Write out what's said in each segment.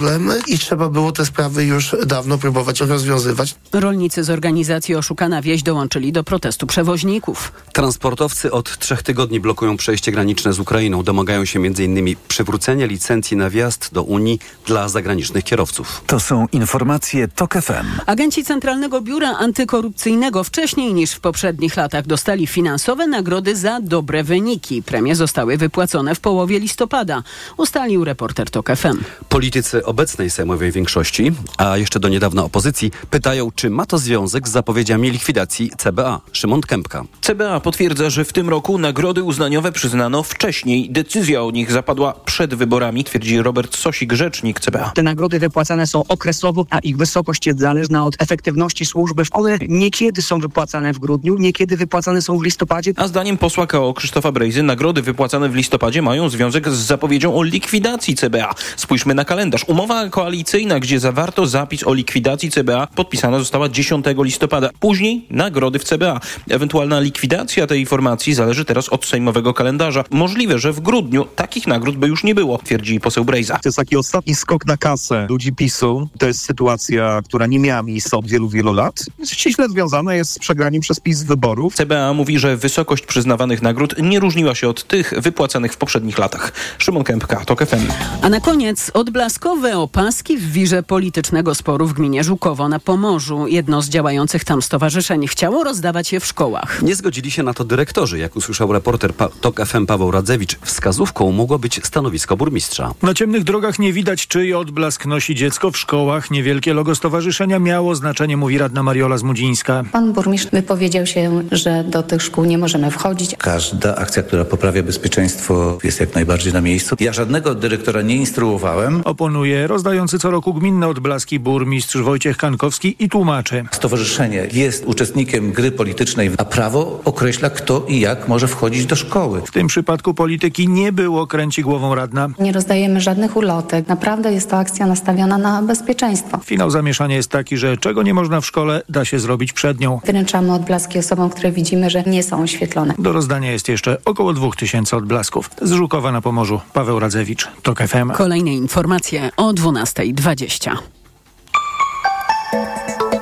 problemy i trzeba było te sprawy już dawno próbować rozwiązywać. Rolnicy z organizacji Oszukana Wieś dołączyli do protestu przewoźników. Transportowcy od trzech tygodni blokują przejście graniczne z Ukrainą. Domagają się m.in. przywrócenia licencji na wjazd do Unii dla zagranicznych kierowców. To są informacje TOK FM. Agenci Centralnego Biura Antykorupcyjnego wcześniej niż w poprzednich latach dostali finansowe nagrody za dobre wyniki. Premie zostały wypłacone w połowie listopada, ustalił reporter TOK FM. Politycy obecnej sejmowej większości, a jeszcze do niedawna opozycji, pytają, czy ma to związek z zapowiedziami likwidacji CBA. Szymon Kępka. CBA potwierdza, że w tym roku nagrody uznaniowe przyznano wcześniej. Decyzja o nich zapadła przed wyborami, twierdzi Robert Sosik, rzecznik CBA. Te nagrody wypłacane są okresowo, a ich wysokość jest zależna od efektywności służby. One niekiedy są wypłacane w grudniu, niekiedy wypłacane są w listopadzie. A zdaniem posła KO Krzysztofa Brejzy nagrody wypłacane w listopadzie mają związek z zapowiedzią o likwidacji CBA. Spójrzmy na kalendarz. Umowa koalicyjna, gdzie zawarto zapis o likwidacji CBA, podpisana została 10 listopada. Później nagrody w CBA. Ewentualna likwidacja tej formacji zależy teraz od sejmowego kalendarza. Możliwe, że w grudniu takich nagród by już nie było, twierdzi poseł Brejza. To jest taki ostatni skok na kasę ludzi PiSu. To jest sytuacja, która nie miała miejsca od wielu, wielu lat. Ściśle związana jest z przegraniem przez PiS wyborów. CBA mówi, że wysokość przyznawanych nagród nie różniła się od tych wypłacanych w poprzednich latach. Szymon Kępka, TOK FM. A na koniec odblaskowe opaski w wirze politycznego sporu w gminie Żukowo na Pomorzu. Jedno z działających tam stowarzyszeń chciało rozdawać je w szkołach. Nie zgodzili się na to dyrektorzy. Jak usłyszał reporter pa TOK FM Paweł Radzewicz, wskazówką mogło być stanowisko burmistrza. Na ciemnych drogach nie widać, czyj odblask nosi dziecko w szkołach. Niewielkie logo stowarzyszenia miało znaczenie, mówi radna Mariola Zmudzińska. Pan burmistrz wypowiedział się, że do tych szkół nie możemy wchodzić. Każda akcja, która poprawia bezpieczeństwo jest jak najbardziej na miejscu. Ja żadnego dyrektora nie instruowałem. Oponuje rozdający co roku gminne odblaski burmistrz Wojciech Kankowski i tłumaczy. Stowarzyszenie jest uczestnikiem gry politycznej, a prawo określa kto i jak może wchodzić do szkoły. W tym przypadku polityki nie było, kręci głową radna. Nie rozdajemy żadnych ulotek. Naprawdę jest to akcja nastawiona na bezpieczeństwo. Finał zamieszania jest taki, że czego nie można w szkole, da się zrobić przed nią. Wręczamy odblaski osobom, które widzimy, że nie są oświetlone. Do rozdania jest jeszcze około 2000 odblasków. Z Żukowa na Pomorzu Paweł Radzewicz, TOK FM. Kolejne informacje o 12.20.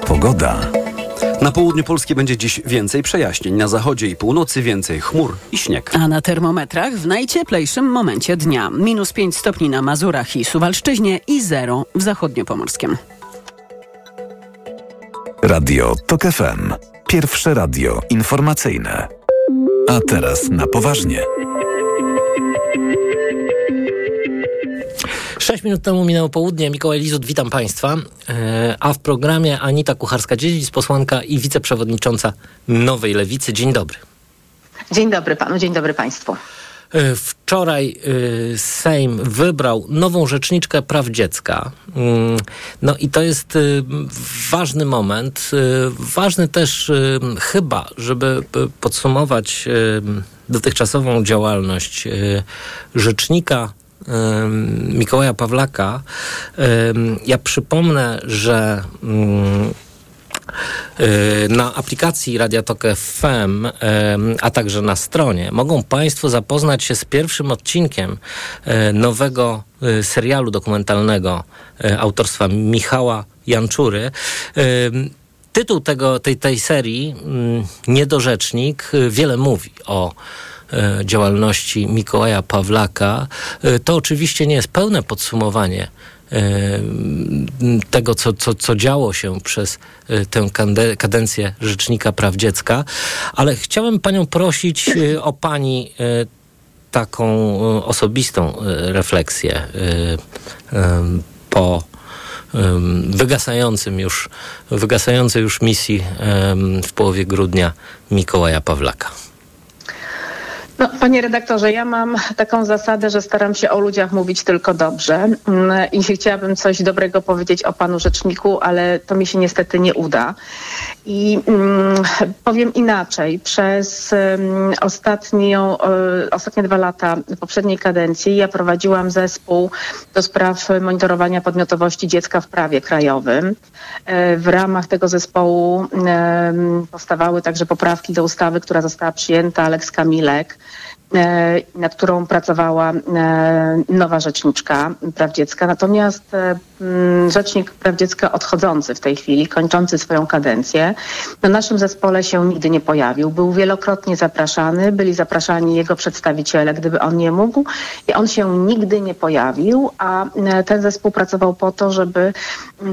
Pogoda. Na południu Polski będzie dziś więcej przejaśnień, na zachodzie i północy więcej chmur i śnieg. A na termometrach w najcieplejszym momencie dnia minus 5 stopni na Mazurach i Suwalszczyźnie i 0 w zachodniopomorskim. Radio TOK FM. Pierwsze radio informacyjne. A teraz na poważnie. Sześć minut temu minęło południe. Mikołaj Lizut, witam Państwa. E, a w programie Anita Kucharska-Dziedzic, posłanka i wiceprzewodnicząca Nowej Lewicy. Dzień dobry. Dzień dobry Panu, dzień dobry Państwu. E, wczoraj e, Sejm wybrał nową rzeczniczkę praw dziecka. Mm, no i to jest ważny moment. Ważny też chyba, żeby podsumować dotychczasową działalność rzecznika Mikołaja Pawlaka. Ja przypomnę, że mm, na aplikacji Radia Tok FM, a także na stronie mogą Państwo zapoznać się z pierwszym odcinkiem nowego serialu dokumentalnego autorstwa Michała Janczury. Tytuł tego, tej, tej serii, Niedorzecznik, wiele mówi o działalności Mikołaja Pawlaka. To oczywiście nie jest pełne podsumowanie tego, co, co, co działo się przez tę kadencję Rzecznika Praw Dziecka, ale chciałem Panią prosić o Pani taką osobistą refleksję po wygasającym już, wygasającej już misji w połowie grudnia Mikołaja Pawlaka. No, panie redaktorze, ja mam taką zasadę, że staram się o ludziach mówić tylko dobrze mm, i chciałabym coś dobrego powiedzieć o panu rzeczniku, ale to mi się niestety nie uda. I mm, powiem inaczej. Przez um, ostatnią, um, ostatnie dwa lata poprzedniej kadencji ja prowadziłam zespół do spraw monitorowania podmiotowości dziecka w prawie krajowym. E, w ramach tego zespołu powstawały także poprawki do ustawy, która została przyjęta, Lex Kamilek e, nad którą pracowała e, nowa rzeczniczka praw dziecka. Natomiast e, mm, rzecznik praw dziecka odchodzący w tej chwili, kończący swoją kadencję, na naszym zespole się nigdy nie pojawił. Był wielokrotnie zapraszany, byli zapraszani jego przedstawiciele, gdyby on nie mógł i on się nigdy nie pojawił, a e, ten zespół pracował po to, żeby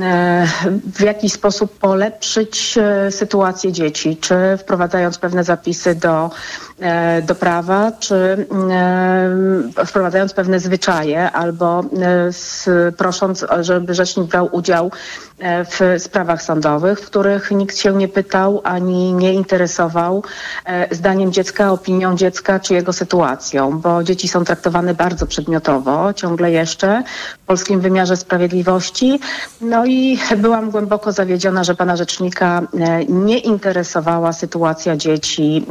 e, w jakiś sposób polepszyć e, sytuację dzieci, czy wprowadzając pewne zapisy do, e, do prawa, czy e, wprowadzając pewne zwyczaje, albo e, prosząc, żeby rzecznik brał udział e, w sprawach sądowych, w których nikt się nie pytał ani nie interesował zdaniem dziecka, opinią dziecka czy jego sytuacją, bo dzieci są traktowane bardzo przedmiotowo, ciągle jeszcze w polskim wymiarze sprawiedliwości. No i byłam głęboko zawiedziona, że pana rzecznika nie interesowała sytuacja dzieci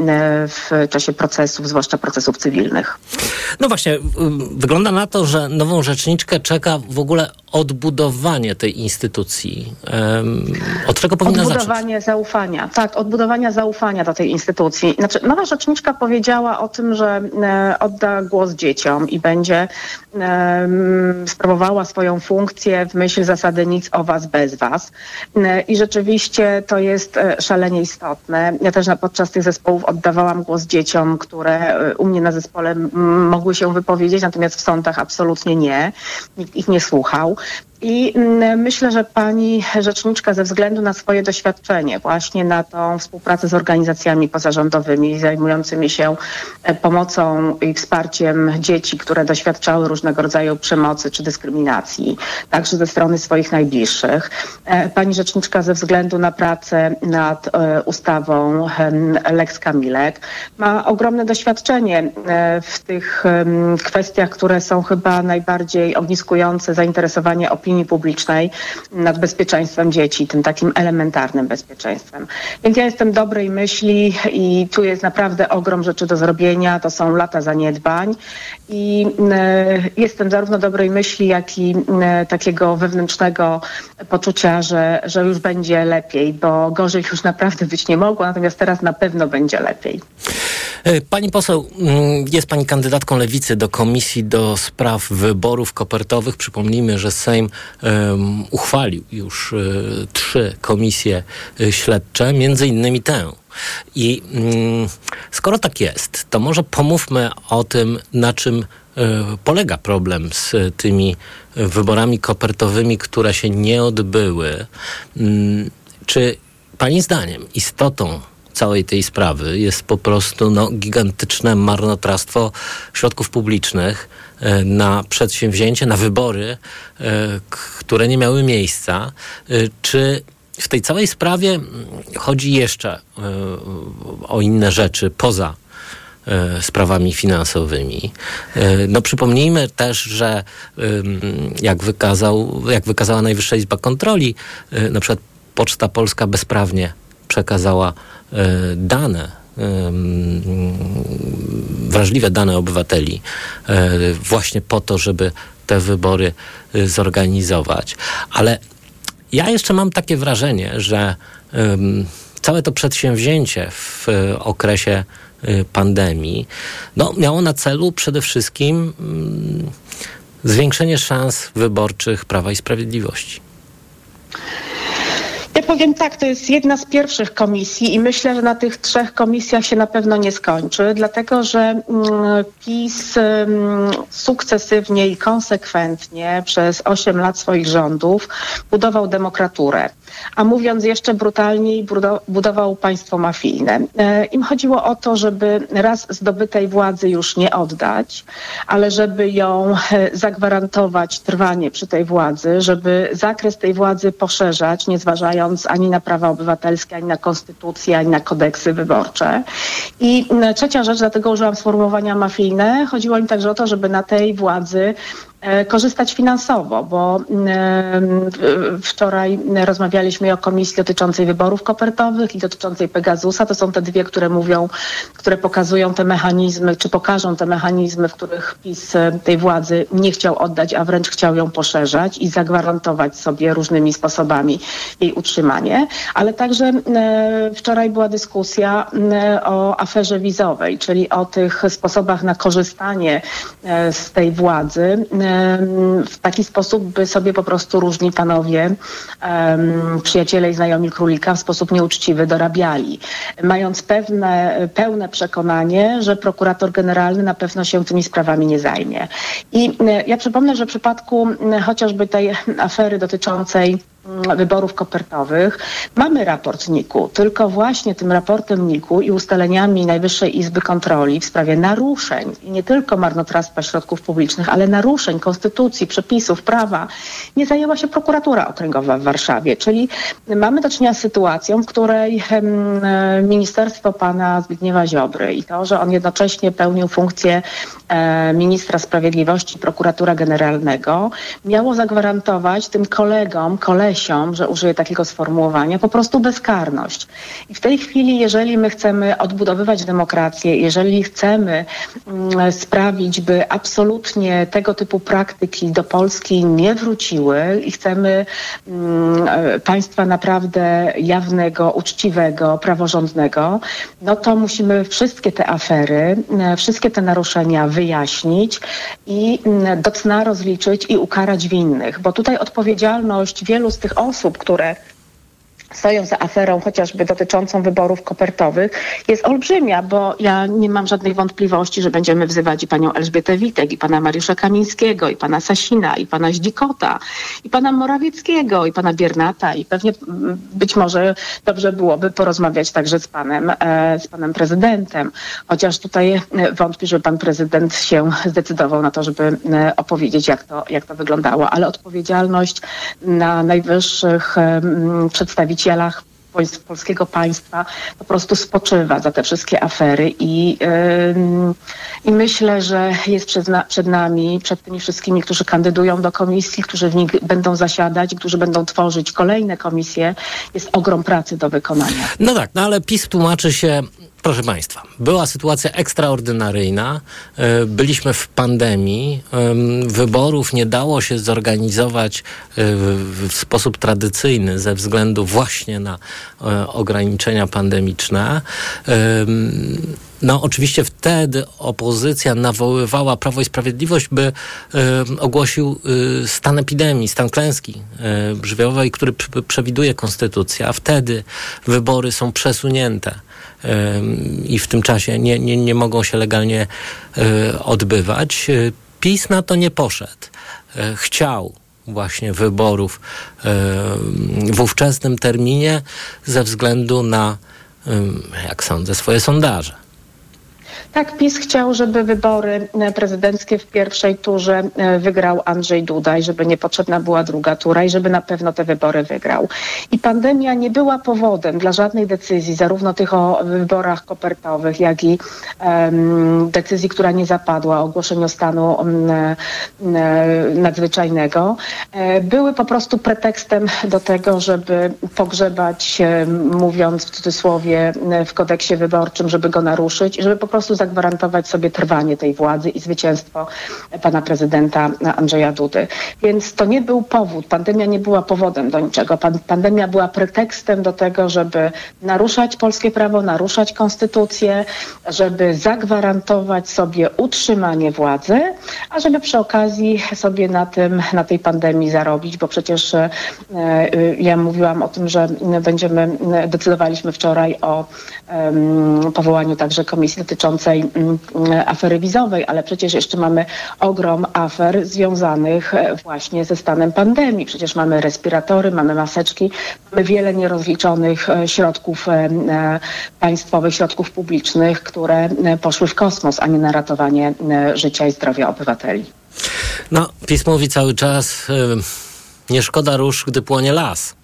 w czasie procesów, zwłaszcza procesów cywilnych. No właśnie, y, wygląda na to, że nową rzeczniczkę czeka w ogóle odbudowanie tej instytucji. Od czego powinna zacząć? Odbudowanie zaufania. Tak, odbudowania zaufania do tej instytucji. Znaczy, nowa rzeczniczka powiedziała o tym, że e, odda głos dzieciom i będzie sprawowała swoją funkcję w myśl zasady nic o was bez was. E, I rzeczywiście to jest e, szalenie istotne. Ja też na, podczas tych zespołów oddawałam głos dzieciom, które u mnie na zespole mogły się wypowiedzieć, natomiast w sądach absolutnie nie. Nikt ich nie słuchał. I mm, myślę, że pani rzeczniczka ze względu na swoje doświadczenie właśnie na tą współpracę z organizacjami pozarządowymi zajmującymi się e, pomocą i wsparciem dzieci, które doświadczały różnego rodzaju przemocy czy dyskryminacji, także ze strony swoich najbliższych. E, Pani rzeczniczka ze względu na pracę nad e, ustawą Lex Kamilek ma ogromne doświadczenie w tych kwestiach, które są chyba najbardziej ogniskujące zainteresowanie opinii publicznej nad bezpieczeństwem dzieci, tym takim elementarnym bezpieczeństwem. Więc ja jestem dobrej myśli i tu jest naprawdę ogrom rzeczy do zrobienia. To są lata zaniedbań i e, jestem zarówno dobrej myśli, jak i e, takiego wewnętrznego poczucia, że, że już będzie lepiej, bo gorzej już naprawdę być nie mogło, natomiast teraz na pewno będzie lepiej. E, Pani poseł, mm, jest pani kandydatką lewicy do Komisji do Spraw Wyborów Kopertowych. Przypomnijmy, że Sejm em, uchwalił już e, trzy komisje e, śledcze, między innymi tę. I mm, skoro tak jest, to może pomówmy o tym, na czym e, polega problem z tymi wyborami kopertowymi, które się nie odbyły. Mm, Czy Pani zdaniem istotą całej tej sprawy jest po prostu no, gigantyczne marnotrawstwo środków publicznych e, na przedsięwzięcie, na wybory, e, które nie miały miejsca. E, Czy w tej całej sprawie chodzi jeszcze o inne rzeczy poza sprawami finansowymi. No przypomnijmy też, że jak, wykazał, jak wykazała Najwyższa Izba Kontroli, na przykład Poczta Polska bezprawnie przekazała e, dane wrażliwe dane obywateli e, właśnie po to, żeby te wybory e, zorganizować. Ale ja jeszcze mam takie wrażenie, że całe to przedsięwzięcie w okresie pandemii no, miało na celu przede wszystkim ym, zwiększenie szans wyborczych Prawa i Sprawiedliwości. Ja powiem tak, to jest jedna z pierwszych komisji i myślę, że na tych trzech komisjach się na pewno nie skończy, dlatego że mm, PiS sukcesywnie i konsekwentnie przez 8 lat swoich rządów budował demokraturę. A mówiąc jeszcze brutalniej, budo- budował państwo mafijne. E, Im chodziło o to, żeby raz zdobytej władzy już nie oddać, ale żeby ją e, zagwarantować trwanie przy tej władzy, żeby zakres tej władzy poszerzać, nie zważając ani na prawa obywatelskie, ani na konstytucję, ani na kodeksy wyborcze. I trzecia rzecz, dlatego użyłam sformułowania mafijne, chodziło im także o to, żeby na tej władzy korzystać finansowo, bo w- wczoraj rozmawialiśmy o komisji dotyczącej wyborów kopertowych i dotyczącej Pegasusa. To są te dwie, które mówią, które pokazują te mechanizmy, czy pokażą te mechanizmy, w których PiS e, tej władzy nie chciał oddać, a wręcz chciał ją poszerzać i zagwarantować sobie różnymi sposobami jej utrzymanie. Ale także e, wczoraj była dyskusja e, o aferze wizowej, czyli o tych sposobach na korzystanie e, z tej władzy e, w taki sposób, by sobie po prostu różni panowie, przyjaciele i znajomi królika w sposób nieuczciwy dorabiali, mając pewne, pełne przekonanie, że prokurator generalny na pewno się tymi sprawami nie zajmie. I e, ja przypomnę, że w przypadku chociażby tej afery dotyczącej wyborów kopertowych. Mamy raport NIK-u, tylko właśnie tym raportem NIK-u i ustaleniami Najwyższej Izby Kontroli w sprawie naruszeń nie tylko marnotrawstwa środków publicznych, ale naruszeń konstytucji, przepisów, prawa nie zajęła się prokuratura okręgowa w Warszawie. Czyli mamy do czynienia z sytuacją, w której ministerstwo pana Zbigniewa Ziobry i to, że on jednocześnie pełnił funkcję e, ministra sprawiedliwości prokuratura generalnego, miało zagwarantować tym kolegom, że użyję takiego sformułowania, po prostu bezkarność. I w tej chwili, jeżeli my chcemy odbudowywać demokrację, jeżeli chcemy mm, sprawić, by absolutnie tego typu praktyki do Polski nie wróciły i chcemy mm, państwa naprawdę jawnego, uczciwego, praworządnego, no to musimy wszystkie te afery, e, wszystkie te naruszenia wyjaśnić i mm, do cna rozliczyć i ukarać winnych, bo tutaj odpowiedzialność wielu tych osób, które stoją za aferą chociażby dotyczącą wyborów kopertowych jest olbrzymia, bo ja nie mam żadnej wątpliwości, że będziemy wzywać i panią Elżbietę Witek, i pana Mariusza Kamińskiego, i pana Sasina, i pana Zdzikota, i pana Morawieckiego, i pana Biernata i pewnie mm, być może dobrze byłoby porozmawiać także z panem, e, z panem prezydentem, chociaż tutaj e, wątpię, żeby pan prezydent się zdecydował na to, żeby e, opowiedzieć, jak to, jak to wyglądało, ale odpowiedzialność na najwyższych em, przedstawicielach pols- polskiego państwa po prostu spoczywa za te wszystkie afery i, ym, i myślę, że jest przed, na, przed nami, przed tymi wszystkimi, którzy kandydują do komisji, którzy w nich będą zasiadać, którzy będą tworzyć kolejne komisje, jest ogrom pracy do wykonania. No tak, no ale PiS tłumaczy się, proszę Państwa, była sytuacja ekstraordynaryjna, e, byliśmy w pandemii, em, wyborów nie dało się zorganizować e, w, sposób tradycyjny ze względu właśnie na e, ograniczenia pandemiczne. Em, No, oczywiście wtedy opozycja nawoływała Prawo i Sprawiedliwość, by ogłosił e, stan epidemii, stan klęski żywiołowej, który przewiduje konstytucja. Wtedy wybory są przesunięte i w tym czasie nie, nie, nie mogą się legalnie e, odbywać. E, PiS na to nie poszedł. E, chciał właśnie wyborów w ówczesnym terminie ze względu na, jak sądzę, swoje sondaże. Tak, PiS chciał, żeby wybory e, prezydenckie w pierwszej turze e, wygrał Andrzej Duda i żeby niepotrzebna była druga tura i żeby na pewno te wybory wygrał. I pandemia nie była powodem dla żadnej decyzji, zarówno tych o wyborach kopertowych, jak i em, decyzji, która nie zapadła, ogłoszeniu stanu e, nadzwyczajnego. Były po prostu pretekstem do tego, żeby pogrzebać, mówiąc w cudzysłowie, w kodeksie wyborczym, żeby go naruszyć i żeby po prostu zagwarantować sobie trwanie tej władzy i zwycięstwo pana prezydenta Andrzeja Dudy. Więc to nie był powód, pandemia nie była powodem do niczego. Pan, pandemia była pretekstem do tego, żeby naruszać polskie prawo, naruszać konstytucję, żeby zagwarantować sobie utrzymanie władzy, a żeby przy okazji sobie na tym, na tej pandemii zarobić, bo przecież e, ja mówiłam o tym, że będziemy, decydowaliśmy wczoraj o em, powołaniu także komisji dotyczącej mm, afery wizowej, ale przecież jeszcze mamy ogrom afer związanych e, właśnie ze stanem pandemii. Przecież mamy respiratory, mamy maseczki, mamy wiele nierozliczonych e, środków e, państwowych, środków publicznych, które poszły w kosmos, a nie na ratowanie życia i zdrowia obywateli. No, PiS mówi cały czas, nie szkoda róż, gdy płonie las.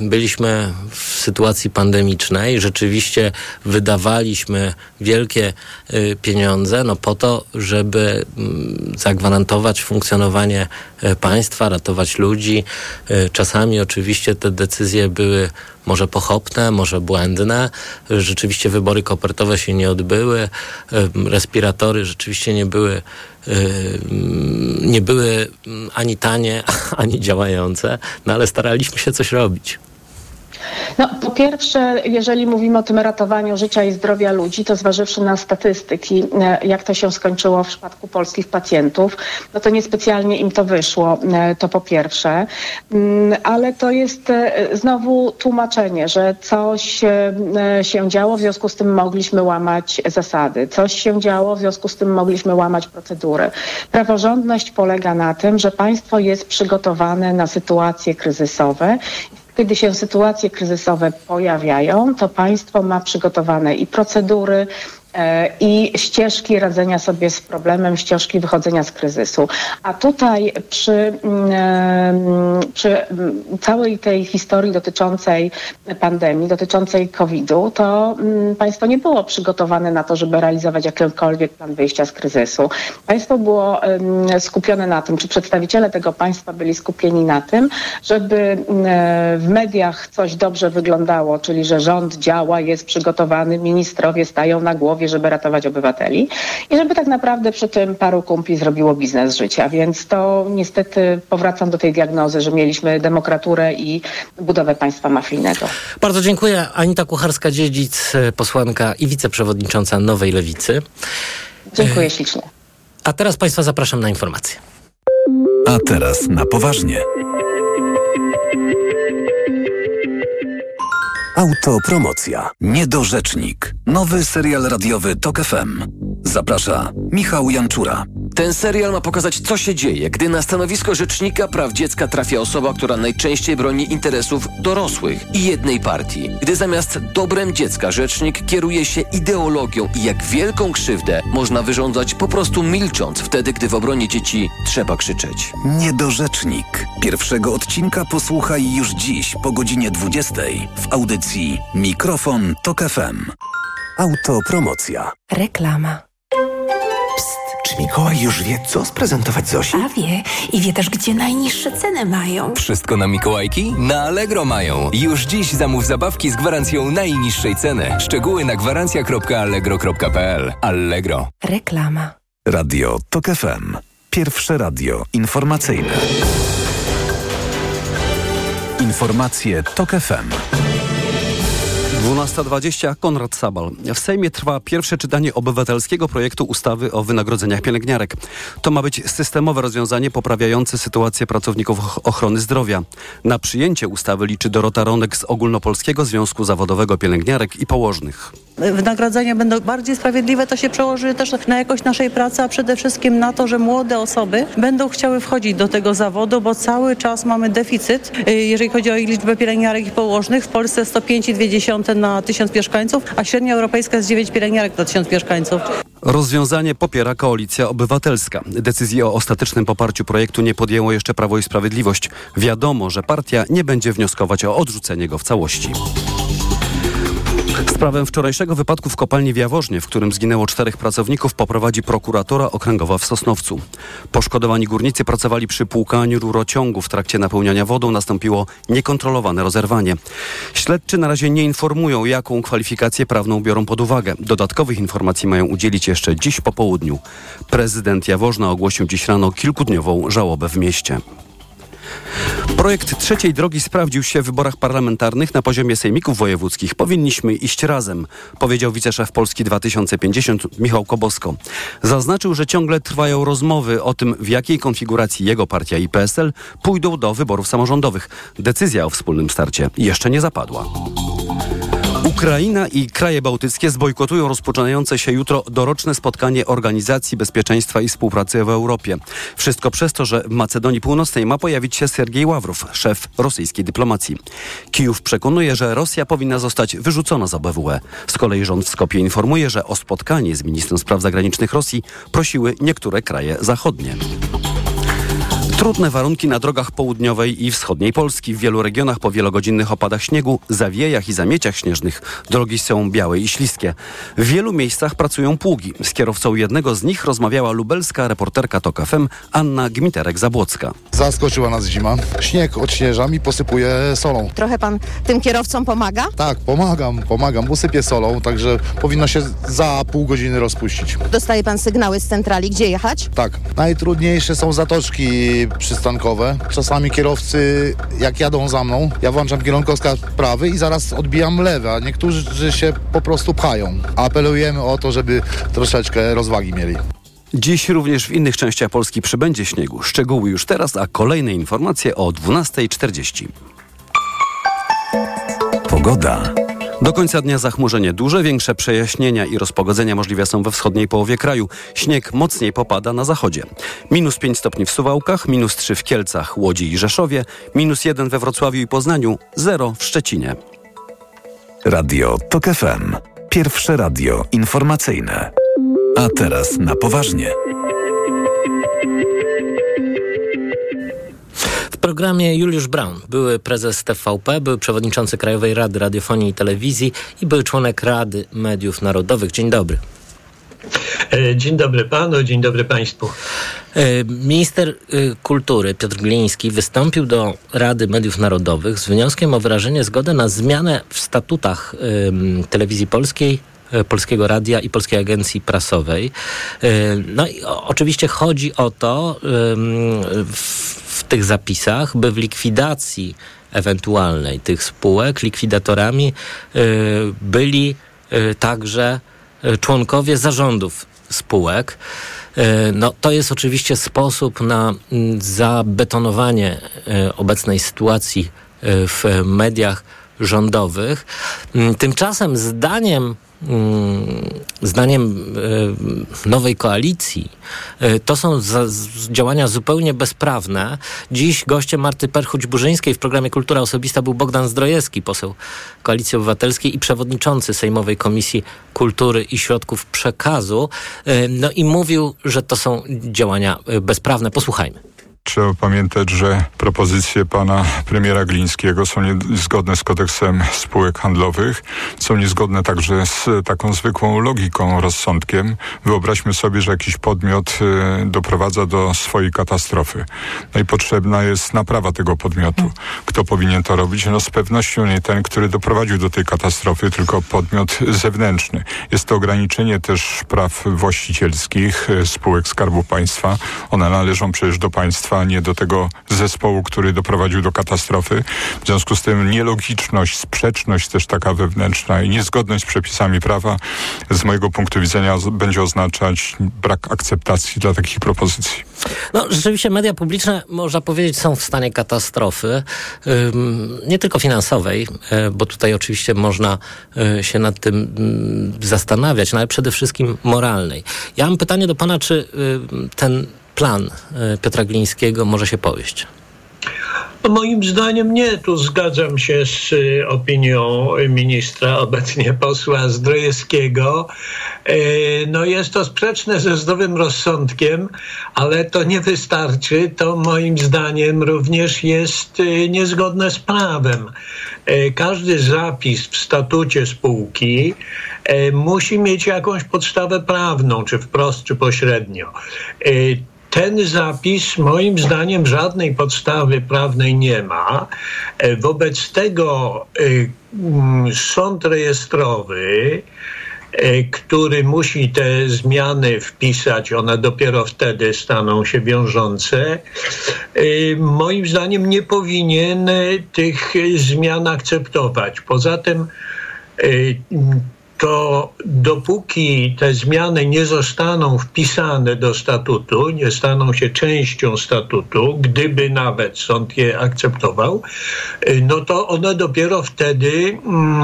Byliśmy w sytuacji pandemicznej, rzeczywiście wydawaliśmy wielkie y, pieniądze no po to, żeby mm, zagwarantować funkcjonowanie e, państwa, ratować ludzi. E, czasami oczywiście te decyzje były może pochopne, może błędne. Rzeczywiście wybory kopertowe się nie odbyły, respiratory rzeczywiście nie były nie były ani tanie, ani działające, no ale staraliśmy się coś robić. No, po pierwsze, jeżeli mówimy o tym ratowaniu życia i zdrowia ludzi, to zważywszy na statystyki, e, jak to się skończyło w przypadku polskich pacjentów, no to niespecjalnie im to wyszło, e, to po pierwsze. Mm, ale to jest e, znowu tłumaczenie, że coś się działo, w związku z tym mogliśmy łamać zasady. Coś się działo, w związku z tym mogliśmy łamać procedury. Praworządność polega na tym, że państwo jest przygotowane na sytuacje kryzysowe kiedy się sytuacje kryzysowe pojawiają, to państwo ma przygotowane i procedury, i ścieżki radzenia sobie z problemem, ścieżki wychodzenia z kryzysu. A tutaj przy, mm, przy mm, całej tej historii dotyczącej pandemii, dotyczącej COVID-u, to mm, państwo nie było przygotowane na to, żeby realizować jakikolwiek plan wyjścia z kryzysu. Państwo było skupione na tym, czy przedstawiciele tego państwa byli skupieni na tym, żeby w mediach coś dobrze wyglądało, czyli że rząd działa, jest przygotowany, ministrowie stają na głowie, żeby ratować obywateli i żeby tak naprawdę przy tym paru kumpli zrobiło biznes życia. Więc to niestety powracam do tej diagnozy, że mieliśmy demokraturę i budowę państwa mafijnego. Bardzo dziękuję. Anita Kucharska-Dziedzic, posłanka i wiceprzewodnicząca Nowej Lewicy. Dziękuję ślicznie. A teraz Państwa zapraszam na informacje. A teraz na poważnie. Autopromocja. Niedorzecznik. Nowy serial radiowy TOK FM. Zaprasza Michał Janczura. Ten serial ma pokazać, co się dzieje, gdy na stanowisko rzecznika praw dziecka trafia osoba, która najczęściej broni interesów dorosłych i jednej partii. Gdy zamiast dobrem dziecka rzecznik kieruje się ideologią i jak wielką krzywdę można wyrządzać po prostu milcząc wtedy, gdy w obronie dzieci trzeba krzyczeć. Niedorzecznik. Pierwszego odcinka posłuchaj już dziś po godzinie 20 w audycji Mikrofon Tok FM. Autopromocja. Reklama. Czy Mikołaj już wie, co sprezentować Zosi? A wie. I wie też, gdzie najniższe ceny mają. Wszystko na Mikołajki? Na Allegro mają. Już dziś zamów zabawki z gwarancją najniższej ceny. Szczegóły na gwarancja.allegro.pl. Allegro. Reklama. Radio TOK FM. Pierwsze radio informacyjne. Informacje TOK FM. 12.20 Konrad Sabal. W Sejmie trwa pierwsze czytanie obywatelskiego projektu ustawy o wynagrodzeniach pielęgniarek. To ma być systemowe rozwiązanie poprawiające sytuację pracowników ochrony zdrowia. Na przyjęcie ustawy liczy Dorota Ronek z Ogólnopolskiego Związku Zawodowego Pielęgniarek i Położnych. Wynagrodzenia będą bardziej sprawiedliwe, to się przełoży też na jakość naszej pracy, a przede wszystkim na to, że młode osoby będą chciały wchodzić do tego zawodu, bo cały czas mamy deficyt, y, jeżeli chodzi o liczbę pielęgniarek i położnych. W Polsce 105,2 na tysiąc mieszkańców, a średnia europejska jest 9 pielęgniarek na tysiąc mieszkańców. Rozwiązanie popiera Koalicja Obywatelska. Decyzji o ostatecznym poparciu projektu nie podjęło jeszcze Prawo i Sprawiedliwość. Wiadomo, że partia nie będzie wnioskować o odrzucenie go w całości. Sprawę wczorajszego wypadku w kopalni w Jaworznie, w którym zginęło czterech pracowników, poprowadzi prokuratora okręgowa w Sosnowcu. Poszkodowani górnicy pracowali przy płukaniu rurociągu. W trakcie napełniania wodą nastąpiło niekontrolowane rozerwanie. Śledczy na razie nie informują, jaką kwalifikację prawną biorą pod uwagę. Dodatkowych informacji mają udzielić jeszcze dziś po południu. Prezydent Jaworzna ogłosił dziś rano kilkudniową żałobę w mieście. Projekt trzeciej drogi sprawdził się w wyborach parlamentarnych na poziomie sejmików wojewódzkich. Powinniśmy iść razem, powiedział wiceszef Polski 2050 Michał Kobosko. Zaznaczył, że ciągle trwają rozmowy o tym, w jakiej konfiguracji jego partia i PSL pójdą do wyborów samorządowych. Decyzja o wspólnym starcie jeszcze nie zapadła. Ukraina i kraje bałtyckie zbojkotują rozpoczynające się jutro doroczne spotkanie Organizacji Bezpieczeństwa i Współpracy w Europie. Wszystko przez to, że w Macedonii Północnej ma pojawić się Sergiej Ławrow, szef rosyjskiej dyplomacji. Kijów przekonuje, że Rosja powinna zostać wyrzucona z OBWE. Z kolei rząd w Skopie informuje, że o spotkanie z ministrem spraw zagranicznych Rosji prosiły niektóre kraje zachodnie. Trudne warunki na drogach południowej i wschodniej Polski. W wielu regionach po wielogodzinnych opadach śniegu, zawiejach i zamieciach śnieżnych drogi są białe i śliskie. W wielu miejscach pracują pługi. Z kierowcą jednego z nich rozmawiała lubelska reporterka TOK FM Anna Gmiterek-Zabłocka. Zaskoczyła nas zima. Śnieg odśnieżam i posypuję solą. Trochę pan tym kierowcom pomaga? Tak, pomagam, pomagam. Usypię solą, także powinno się za pół godziny rozpuścić. Dostaje pan sygnały z centrali, gdzie jechać? Tak. Najtrudniejsze są zatoczki przystankowe. Czasami kierowcy, jak jadą za mną, ja włączam kierunkowskaz prawy i zaraz odbijam lewy, a niektórzy się po prostu pchają. Apelujemy o to, żeby troszeczkę rozwagi mieli. Dziś również w innych częściach Polski przybędzie śniegu. Szczegóły już teraz, a kolejne informacje o 12.40. Pogoda. Do końca dnia zachmurzenie duże, większe przejaśnienia i rozpogodzenia możliwe są we wschodniej połowie kraju. Śnieg mocniej popada na zachodzie. Minus 5 stopni w Suwałkach, minus 3 w Kielcach, Łodzi i Rzeszowie, minus 1 we Wrocławiu i Poznaniu, 0 w Szczecinie. Radio TOK FM. Pierwsze radio informacyjne. A teraz na poważnie. Programie Juliusz Braun, były prezes TVP, był przewodniczący Krajowej Rady Radiofonii i Telewizji i był członek Rady Mediów Narodowych. Dzień dobry. Dzień dobry panu, dzień dobry państwu. Minister Kultury Piotr Gliński wystąpił do Rady Mediów Narodowych z wnioskiem o wyrażenie zgody na zmianę w statutach telewizji polskiej Polskiego Radia i Polskiej Agencji Prasowej. No i oczywiście chodzi o to w, w tych zapisach, by w likwidacji ewentualnej tych spółek likwidatorami byli także członkowie zarządów spółek. No, to jest oczywiście sposób na zabetonowanie obecnej sytuacji w mediach rządowych. Tymczasem zdaniem zdaniem nowej koalicji to są za, działania zupełnie bezprawne. Dziś gościem Marty Perchuć-Burzyńskiej w programie Kultura Osobista był Bogdan Zdrojewski, poseł Koalicji Obywatelskiej i przewodniczący Sejmowej Komisji Kultury i Środków Przekazu. No i mówił, że to są działania bezprawne. Posłuchajmy. Trzeba pamiętać, że propozycje pana premiera Glińskiego są niezgodne z kodeksem spółek handlowych, są niezgodne także z taką zwykłą logiką, rozsądkiem. Wyobraźmy sobie, że jakiś podmiot y, doprowadza do swojej katastrofy. No i potrzebna jest naprawa tego podmiotu. Kto powinien to robić? No z pewnością nie ten, który doprowadził do tej katastrofy, tylko podmiot zewnętrzny. Jest to ograniczenie też praw właścicielskich y, spółek Skarbu Państwa. One należą przecież do państwa a nie do tego zespołu, który doprowadził do katastrofy. W związku z tym nielogiczność, sprzeczność też taka wewnętrzna i niezgodność z przepisami prawa z mojego punktu widzenia będzie oznaczać brak akceptacji dla takich propozycji. No, rzeczywiście media publiczne, można powiedzieć, są w stanie katastrofy, nie tylko finansowej, bo tutaj oczywiście można się nad tym zastanawiać, no ale przede wszystkim moralnej. Ja mam pytanie do pana, czy ten plan Piotra Glińskiego może się powieść? No moim zdaniem nie. Tu zgadzam się z opinią ministra, obecnie posła Zdrojewskiego. No jest to sprzeczne ze zdrowym rozsądkiem, ale to nie wystarczy. To moim zdaniem również jest niezgodne z prawem. Każdy zapis w statucie spółki musi mieć jakąś podstawę prawną, czy wprost, czy pośrednio ten zapis moim zdaniem żadnej podstawy prawnej nie ma. Wobec tego sąd rejestrowy, który musi te zmiany wpisać, one dopiero wtedy staną się wiążące, moim zdaniem nie powinien tych zmian akceptować. Poza tym to dopóki te zmiany nie zostaną wpisane do statutu, nie staną się częścią statutu, gdyby nawet sąd je akceptował, no to one dopiero wtedy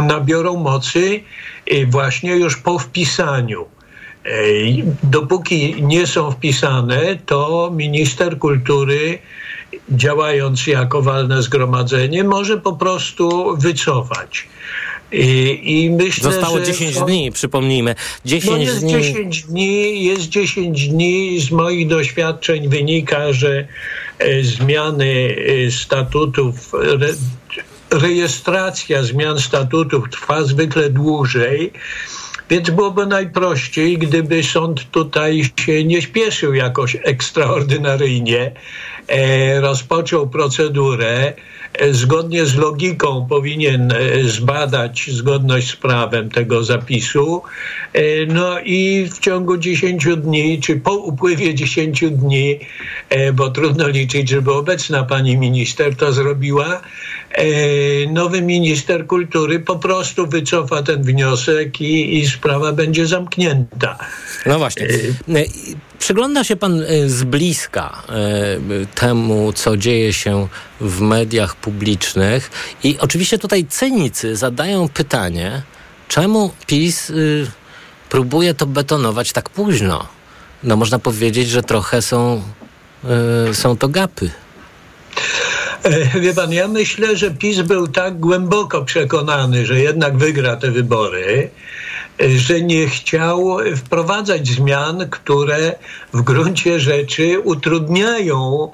nabiorą mocy właśnie już po wpisaniu. Dopóki nie są wpisane, to minister kultury działając jako walne zgromadzenie może po prostu wycofać. I, I, myślę, Zostało że 10 są- dni, przypomnijmy. 10 no jest dni. 10 dni, jest 10 dni. Z moich doświadczeń wynika, że e, zmiany e, statutów, re, rejestracja zmian statutów trwa zwykle dłużej. Więc byłoby najprościej, gdyby sąd tutaj się nie śpieszył jakoś ekstraordynaryjnie, rozpoczął procedurę, e, zgodnie z logiką powinien e, zbadać zgodność z prawem tego zapisu. E, no i w ciągu 10 dni, czy po upływie 10 dni, e, bo trudno liczyć, żeby obecna pani minister to zrobiła, e, nowy minister kultury po prostu wycofa ten wniosek i, i sprawa będzie zamknięta. No właśnie. E, Przygląda się pan e, z bliska e, temu, co dzieje się w mediach publicznych i oczywiście tutaj cynicy zadają pytanie, czemu PiS y, próbuje to betonować tak późno? No można powiedzieć, że trochę są, y, są to gapy. E, Wie pan, ja myślę, że PiS był tak głęboko przekonany, że jednak wygra te wybory, że nie chciał wprowadzać zmian, które w gruncie rzeczy utrudniają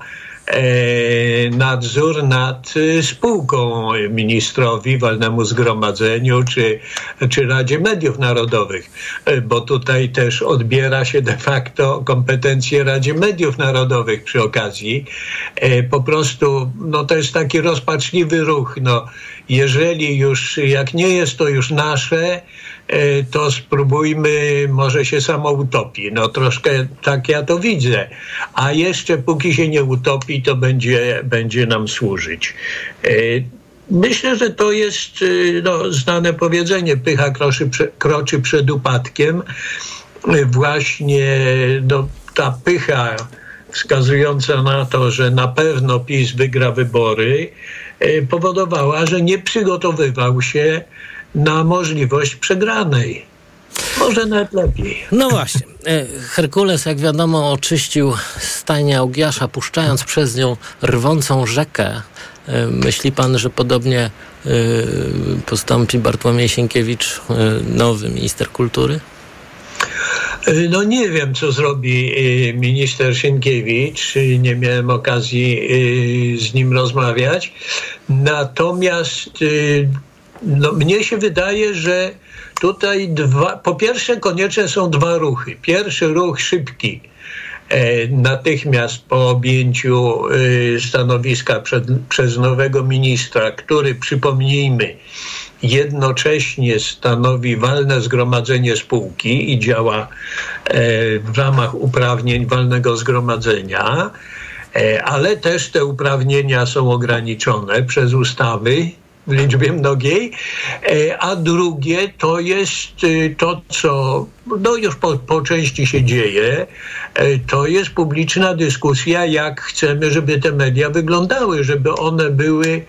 e, nadzór nad spółką ministrowi, walnemu zgromadzeniu czy, czy Radzie Mediów Narodowych, E, bo tutaj też odbiera się de facto kompetencje Radzie Mediów Narodowych przy okazji. E, Po prostu no, to jest taki rozpaczliwy ruch. No, jeżeli już, jak nie jest to już nasze, to spróbujmy, może się samo utopi. No troszkę tak ja to widzę. A jeszcze póki się nie utopi, to będzie, będzie nam służyć. E, Myślę, że to jest y, no, znane powiedzenie, pycha kroczy, kroczy przed upadkiem. Właśnie no, ta pycha wskazująca na to, że na pewno PiS wygra wybory, powodowała, że nie przygotowywał się na możliwość przegranej. Może nawet lepiej. No właśnie. E, Herkules, jak wiadomo, oczyścił stajnię Augiasza, puszczając przez nią rwącą rzekę. E, Myśli pan, że podobnie e, postąpi Bartłomiej Sienkiewicz, nowy minister kultury? No nie wiem, co zrobi minister Sienkiewicz. Nie miałem okazji z nim rozmawiać. Natomiast no, mnie się wydaje, że tutaj dwa, po pierwsze konieczne są dwa ruchy. Pierwszy ruch szybki. E, natychmiast po objęciu y, stanowiska przed, przez nowego ministra, który przypomnijmy, jednocześnie stanowi walne zgromadzenie spółki i działa e, w ramach uprawnień walnego zgromadzenia, e, ale też te uprawnienia są ograniczone przez ustawy w liczbie mnogiej, e, a drugie to jest y, to, co no już po, po części się dzieje, e, to jest publiczna dyskusja, jak chcemy, żeby te media wyglądały, żeby one były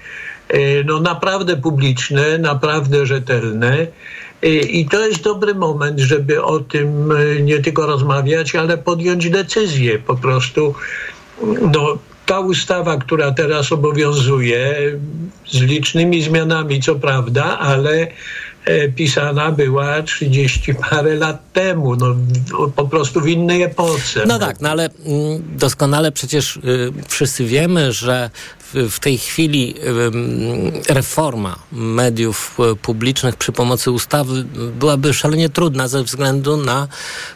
e, no, naprawdę publiczne, naprawdę rzetelne. E, I to jest dobry moment, żeby o tym e, nie tylko rozmawiać, ale podjąć decyzję. Po prostu no, ta ustawa, która teraz obowiązuje, z licznymi zmianami, co prawda, ale e, pisana była 30 parę lat temu, no, po prostu w innej epoce. No tak, no ale mm, doskonale przecież y, wszyscy wiemy, że w, tej chwili reforma mediów y, publicznych przy pomocy ustawy byłaby szalenie trudna ze względu na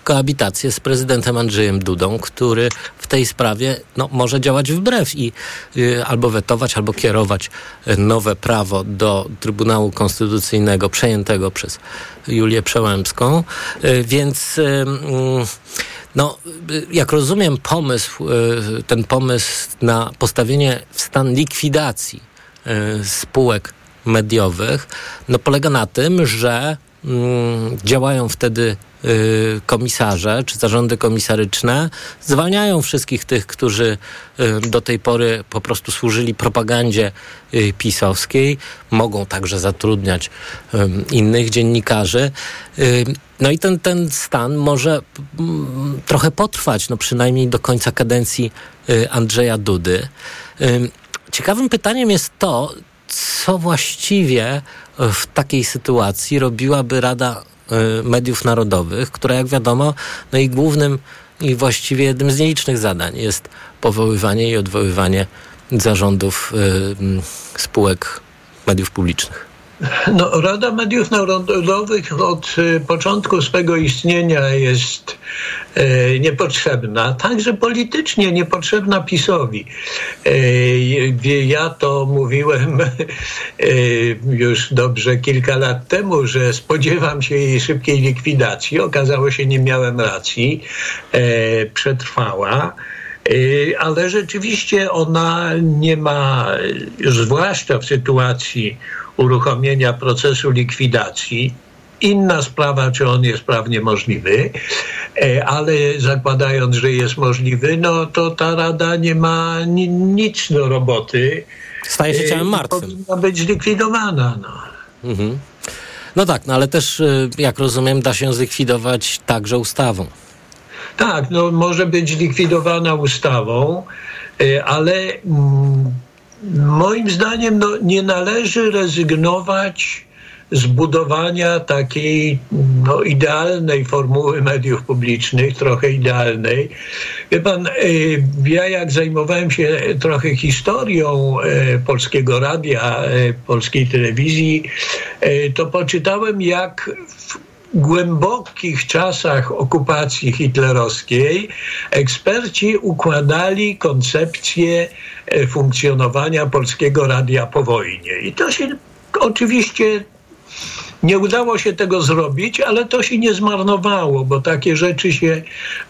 koabitację z prezydentem Andrzejem Dudą, który w tej sprawie no, może działać wbrew i y, albo wetować, albo kierować nowe prawo do Trybunału Konstytucyjnego przejętego przez Julię Przełębską. Y, Więc no, y, jak rozumiem pomysł, y, ten pomysł na postawienie w stan likwidacji y, spółek mediowych, no polega na tym, że mm, działają wtedy komisarze czy zarządy komisaryczne, zwalniają wszystkich tych, którzy y, do tej pory po prostu służyli propagandzie y, pisowskiej, mogą także zatrudniać innych dziennikarzy. No i ten, ten stan może mm, trochę potrwać, no przynajmniej do końca kadencji y, Andrzeja Dudy. Ym, Ciekawym pytaniem jest to, co właściwie w takiej sytuacji robiłaby Rada y, Mediów Narodowych, która jak wiadomo, no i głównym i właściwie jednym z nielicznych zadań jest powoływanie i odwoływanie zarządów y, spółek mediów publicznych. No, Rada Mediów Narodowych od y, początku swego istnienia jest y, niepotrzebna, także politycznie niepotrzebna PiSowi. Y, ja to mówiłem już dobrze kilka lat temu, że spodziewam się jej szybkiej likwidacji. Okazało się, nie miałem racji. Przetrwała ale rzeczywiście ona nie ma, zwłaszcza w sytuacji uruchomienia procesu likwidacji. Inna sprawa, czy on jest prawnie możliwy, e, ale zakładając, że jest możliwy, no to ta rada nie ma ni nic do roboty. Staje się ciałem e, martwym. Powinna być zlikwidowana. No. Mhm. No tak, no ale też, e, jak rozumiem, da się zlikwidować także ustawą. Tak, no może być zlikwidowana ustawą, ale mm, moim zdaniem no, nie należy rezygnować z budowania takiej no, idealnej formuły mediów publicznych, trochę idealnej. Wie pan, y, ja jak zajmowałem się trochę historią y, polskiego radia, y, polskiej telewizji, to poczytałem, jak w głębokich czasach okupacji hitlerowskiej eksperci układali koncepcję e, funkcjonowania polskiego radia po wojnie. I to się oczywiście nie udało się tego zrobić, ale to się nie zmarnowało, bo takie rzeczy się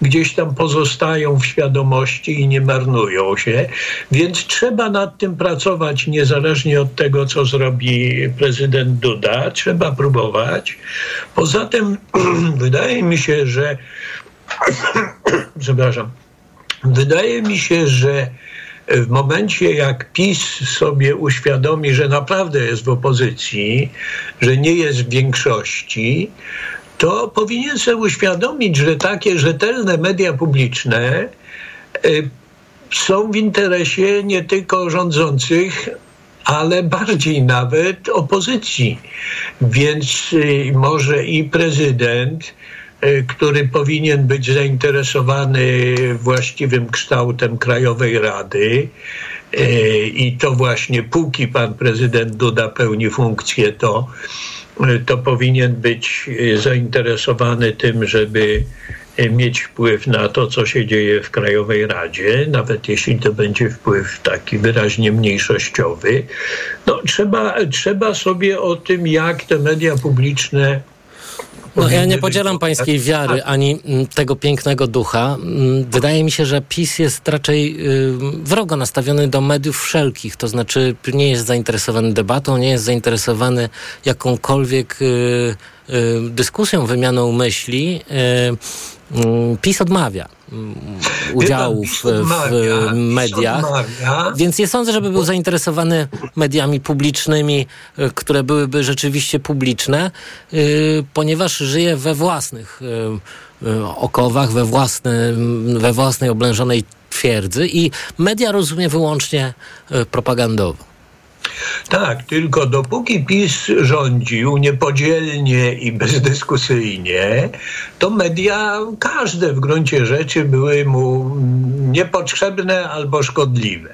gdzieś tam pozostają w świadomości i nie marnują się. Więc trzeba nad tym pracować niezależnie od tego, co zrobi prezydent Duda. Trzeba próbować. Poza tym wydaje mi się, że przepraszam. Wydaje mi się, że w momencie, jak PiS sobie uświadomi, że naprawdę jest w opozycji, że nie jest w większości, to powinien sobie uświadomić, że takie rzetelne media publiczne y, są w interesie nie tylko rządzących, ale bardziej nawet opozycji. Więc y, może i prezydent, który powinien być zainteresowany właściwym kształtem Krajowej Rady. E, I to właśnie póki pan prezydent Duda pełni funkcję, to, e, to powinien być zainteresowany tym, żeby mieć wpływ na to, co się dzieje w Krajowej Radzie, nawet jeśli to będzie wpływ taki wyraźnie mniejszościowy. No, trzeba, trzeba sobie o tym, jak te media publiczne no, ja nie podzielam pańskiej wiary ani mm, tego pięknego ducha. Mm, wydaje mi się, że PiS jest raczej y, wrogo nastawiony do mediów wszelkich, to znaczy nie jest zainteresowany debatą, nie jest zainteresowany jakąkolwiek y, y, dyskusją, wymianą myśli. Mm, PiS odmawia udziału w, w mediach, więc nie sądzę, żeby był zainteresowany mediami publicznymi, e, które byłyby rzeczywiście publiczne, e, ponieważ żyje we własnych e, okowach, we, własny, we własnej oblężonej twierdzy i media rozumie wyłącznie propagandowo. Tak, tylko dopóki PiS rządził niepodzielnie i bezdyskusyjnie, to media każde w gruncie rzeczy były mu niepotrzebne albo szkodliwe.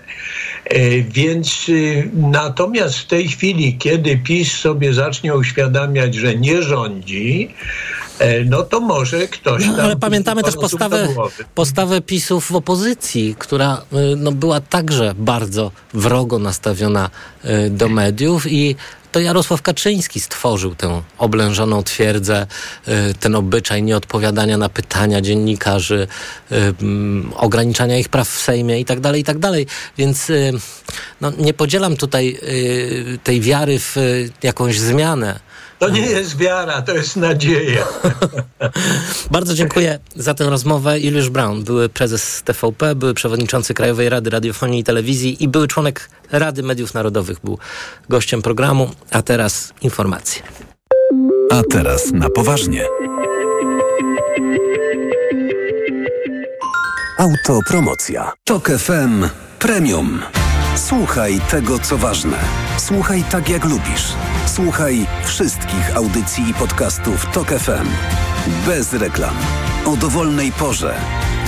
E, więc y, natomiast w tej chwili, kiedy PiS sobie zacznie uświadamiać, że nie rządzi, no to może ktoś. No, ale pamiętamy też postawę, postawę PiSów w opozycji, która y, no, była także bardzo wrogo nastawiona y, do mediów i to Jarosław Kaczyński stworzył tę oblężoną twierdzę, ten obyczaj nieodpowiadania na pytania dziennikarzy, ograniczania ich praw w Sejmie i tak dalej, i tak dalej. Więc no, nie podzielam tutaj tej wiary w jakąś zmianę to nie jest wiara, to jest nadzieja. Bardzo dziękuję za tę rozmowę. Juliusz Brown, były prezes TVP, były przewodniczący Krajowej Rady Radiofonii i Telewizji i były członek Rady Mediów Narodowych. Był gościem programu, a teraz informacje. A teraz na poważnie. Autopromocja. Tok FM Premium. Słuchaj tego, co ważne. Słuchaj tak, jak lubisz. Słuchaj wszystkich audycji i podcastów TOK FM. Bez reklam. O dowolnej porze.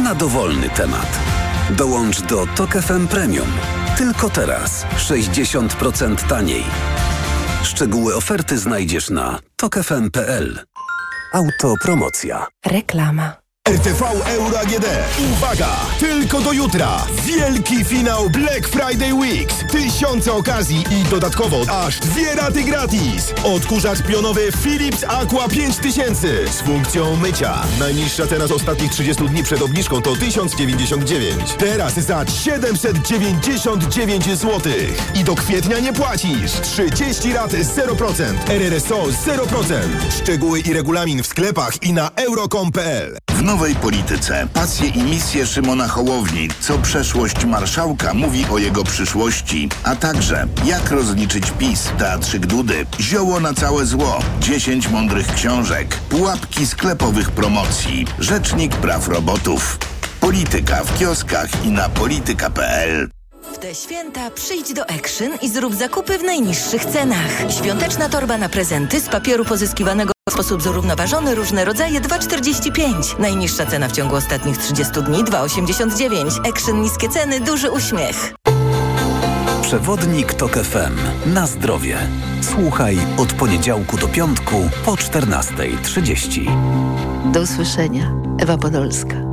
na dowolny temat. Dołącz do Tok FM Premium. Tylko teraz 60% taniej. Szczegóły oferty znajdziesz na tokefm.pl. Autopromocja. Reklama. RTV Euro AGD. Uwaga! Tylko do jutra. Wielki finał Black Friday Weeks. Tysiące okazji i dodatkowo aż dwie raty gratis. Odkurzacz pionowy Philips Aqua 5000 z funkcją mycia. Najniższa cena z ostatnich 30 dni przed obniżką to 1099. Teraz za 799 zł. I do kwietnia nie płacisz. 30 rat 0%. RRSO 0%. Szczegóły i regulamin w sklepach i na euro.com.pl. W nowej polityce pasje i misje Szymona Hołowni, co przeszłość marszałka mówi o jego przyszłości, a także jak rozliczyć PiS, teatrzyk Dudy, zioło na całe zło, 10 mądrych książek, pułapki sklepowych promocji, rzecznik praw robotów. Polityka w kioskach i na polityka.pl. W te święta przyjdź do Action i zrób zakupy w najniższych cenach. Świąteczna torba na prezenty z papieru pozyskiwanego w sposób zrównoważony, różne rodzaje 2,45. Najniższa cena w ciągu ostatnich 30 dni 2,89. Action niskie ceny, duży uśmiech. Przewodnik Tok FM. Na zdrowie. Słuchaj od poniedziałku do piątku po 14.30. Do usłyszenia. Ewa Podolska.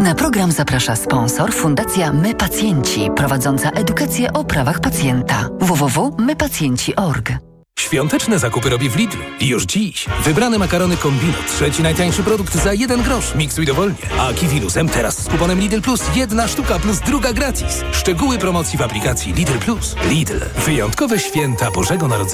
Na program zaprasza sponsor Fundacja My Pacjenci, prowadząca edukację o prawach pacjenta. www.mypacjenci.org. Świąteczne zakupy robię w Lidlu. Już dziś. Wybrane makarony Kombino. Trzeci najtańszy produkt za jeden grosz. Miksuj dowolnie. A kiwi luzem teraz z kuponem Lidl Plus. Jedna sztuka plus druga gratis. Szczegóły promocji w aplikacji Lidl Plus. Lidl. Wyjątkowe święta Bożego Narodzenia.